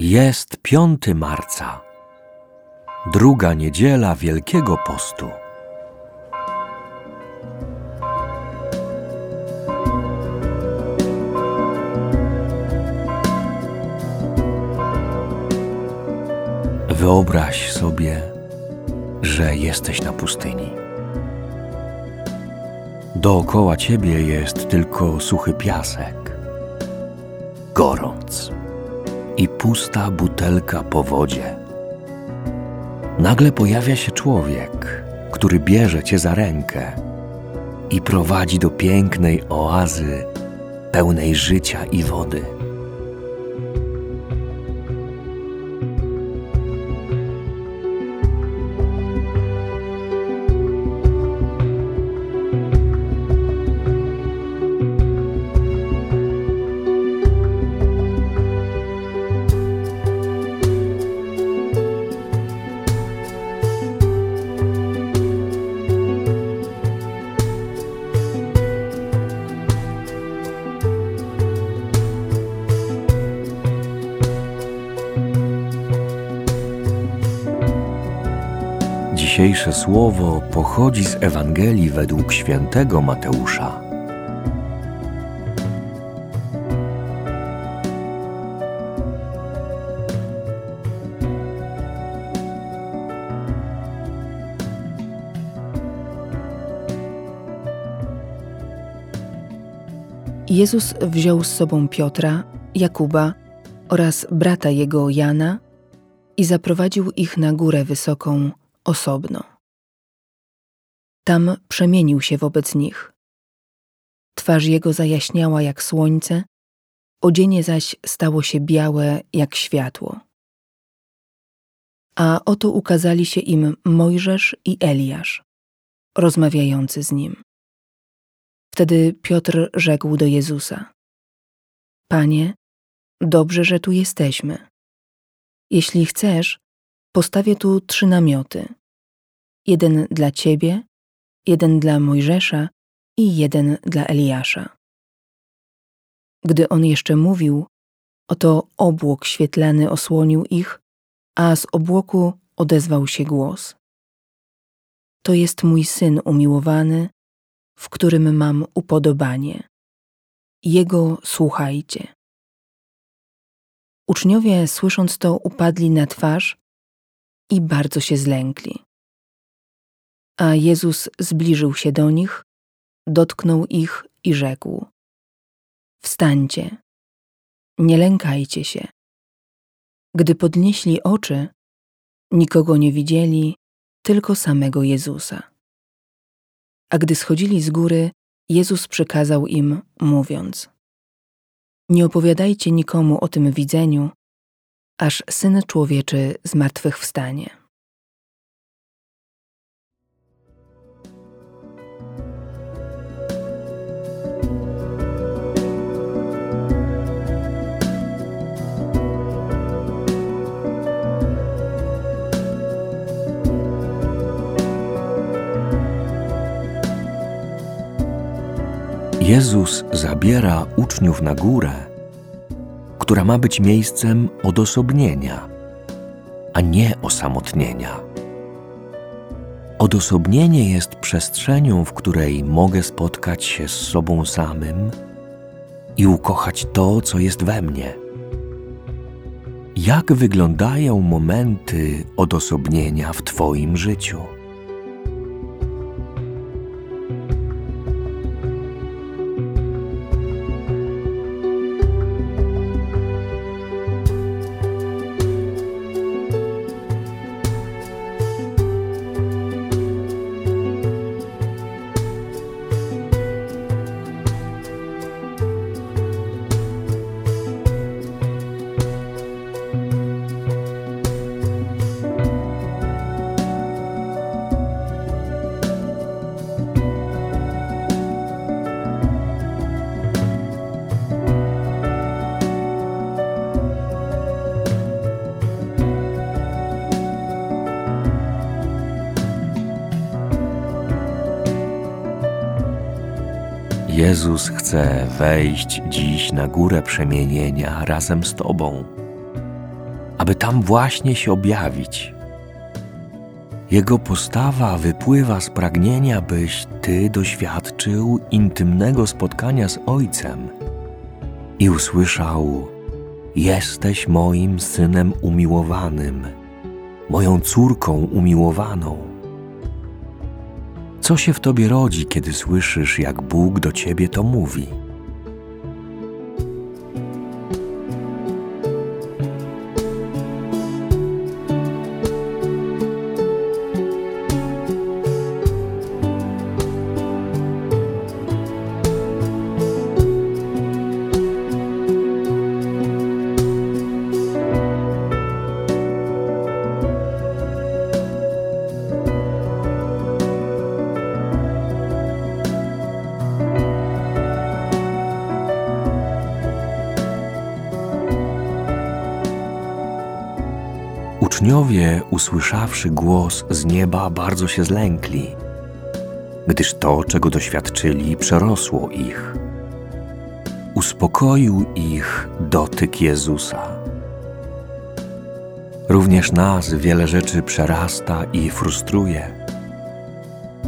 Jest piąty marca, druga niedziela Wielkiego Postu. Wyobraź sobie, że jesteś na pustyni. Dookoła ciebie jest tylko suchy piasek, gorąc i pusta butelka po wodzie. Nagle pojawia się człowiek, który bierze cię za rękę i prowadzi do pięknej oazy pełnej życia i wody. Dzisiejsze słowo pochodzi z Ewangelii według świętego Mateusza. Jezus wziął z sobą Piotra, Jakuba oraz brata jego Jana i zaprowadził ich na górę wysoką osobno. Tam przemienił się wobec nich. Twarz jego zajaśniała jak słońce, odzienie zaś stało się białe jak światło. A oto ukazali się im Mojżesz i Eliasz, rozmawiający z nim. Wtedy Piotr rzekł do Jezusa: Panie, dobrze, że tu jesteśmy. Jeśli chcesz, postawię tu trzy namioty: jeden dla ciebie, jeden dla Mojżesza i jeden dla Eliasza. Gdy on jeszcze mówił, oto obłok świetlany osłonił ich, a z obłoku odezwał się głos. To jest mój syn umiłowany, w którym mam upodobanie. Jego słuchajcie. Uczniowie, słysząc to, upadli na twarz i bardzo się zlękli. A Jezus zbliżył się do nich, dotknął ich i rzekł: Wstańcie, nie lękajcie się. Gdy podnieśli oczy, nikogo nie widzieli, tylko samego Jezusa. A gdy schodzili z góry, Jezus przekazał im, mówiąc: Nie opowiadajcie nikomu o tym widzeniu, aż syn człowieczy zmartwychwstanie. Jezus zabiera uczniów na górę, która ma być miejscem odosobnienia, a nie osamotnienia. Odosobnienie jest przestrzenią, w której mogę spotkać się z sobą samym i ukochać to, co jest we mnie. Jak wyglądają momenty odosobnienia w Twoim życiu? Jezus chce wejść dziś na górę przemienienia razem z Tobą. aby tam właśnie się objawić. Jego postawa wypływa z pragnienia, byś Ty doświadczył intymnego spotkania z Ojcem i usłyszał: Jesteś moim synem umiłowanym, moją córką umiłowaną. Co się w Tobie rodzi, kiedy słyszysz, jak Bóg do Ciebie to mówi? Uczniowie, usłyszawszy głos z nieba, bardzo się zlękli, gdyż to, czego doświadczyli, przerosło ich. Uspokoił ich dotyk Jezusa. Również nas wiele rzeczy przerasta i frustruje.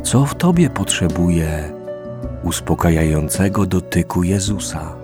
Co w Tobie potrzebuje uspokajającego dotyku Jezusa?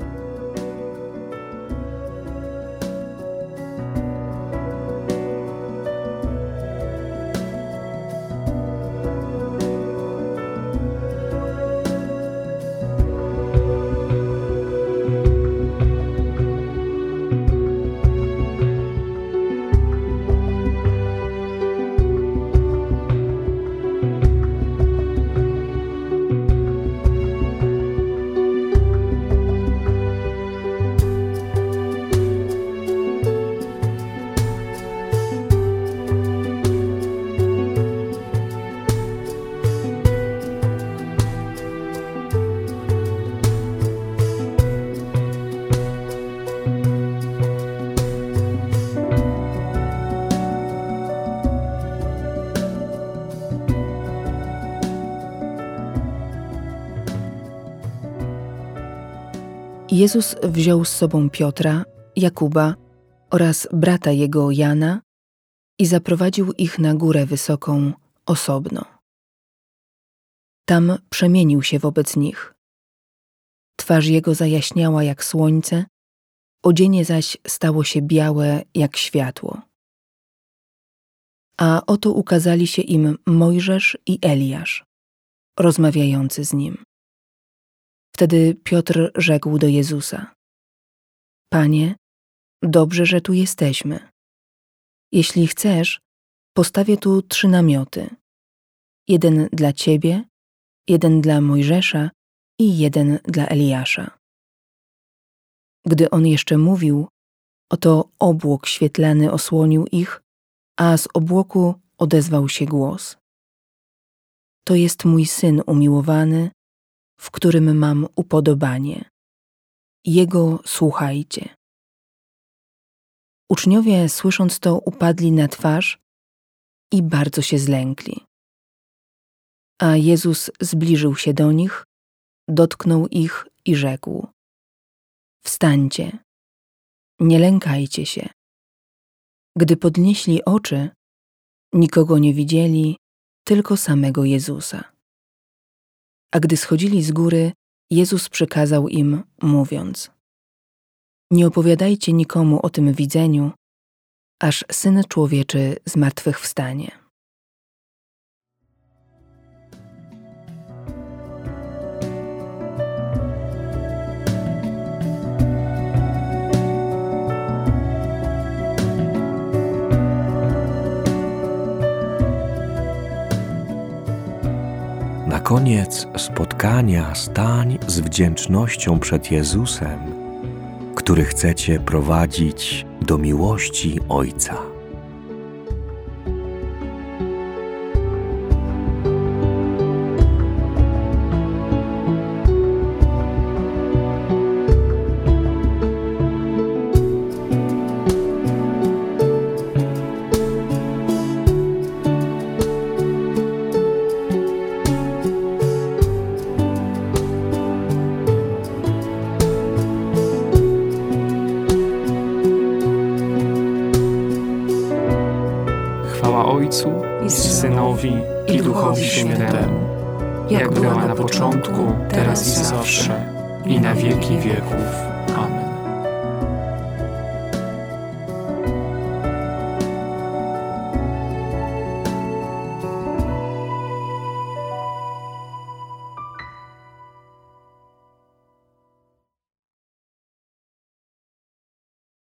Jezus wziął z sobą Piotra, Jakuba oraz brata jego Jana i zaprowadził ich na górę wysoką osobno. Tam przemienił się wobec nich. Twarz jego zajaśniała jak słońce, odzienie zaś stało się białe jak światło. A oto ukazali się im Mojżesz i Eliasz, rozmawiający z nim. Wtedy Piotr rzekł do Jezusa: Panie, dobrze, że tu jesteśmy. Jeśli chcesz, postawię tu trzy namioty: jeden dla ciebie, jeden dla Mojżesza i jeden dla Eliasza. Gdy on jeszcze mówił, oto obłok świetlany osłonił ich, a z obłoku odezwał się głos. To jest mój syn umiłowany, w którym mam upodobanie. Jego słuchajcie. Uczniowie, słysząc to, upadli na twarz i bardzo się zlękli. A Jezus zbliżył się do nich, dotknął ich i rzekł: Wstańcie, nie lękajcie się. Gdy podnieśli oczy, nikogo nie widzieli, tylko samego Jezusa. A gdy schodzili z góry, Jezus przykazał im, mówiąc: Nie opowiadajcie nikomu o tym widzeniu, aż syn człowieczy zmartwychwstanie. Koniec spotkania stań z wdzięcznością przed Jezusem, który chce Cię prowadzić do miłości Ojca. Jak była na początku, teraz i zawsze, i na wieki wieków.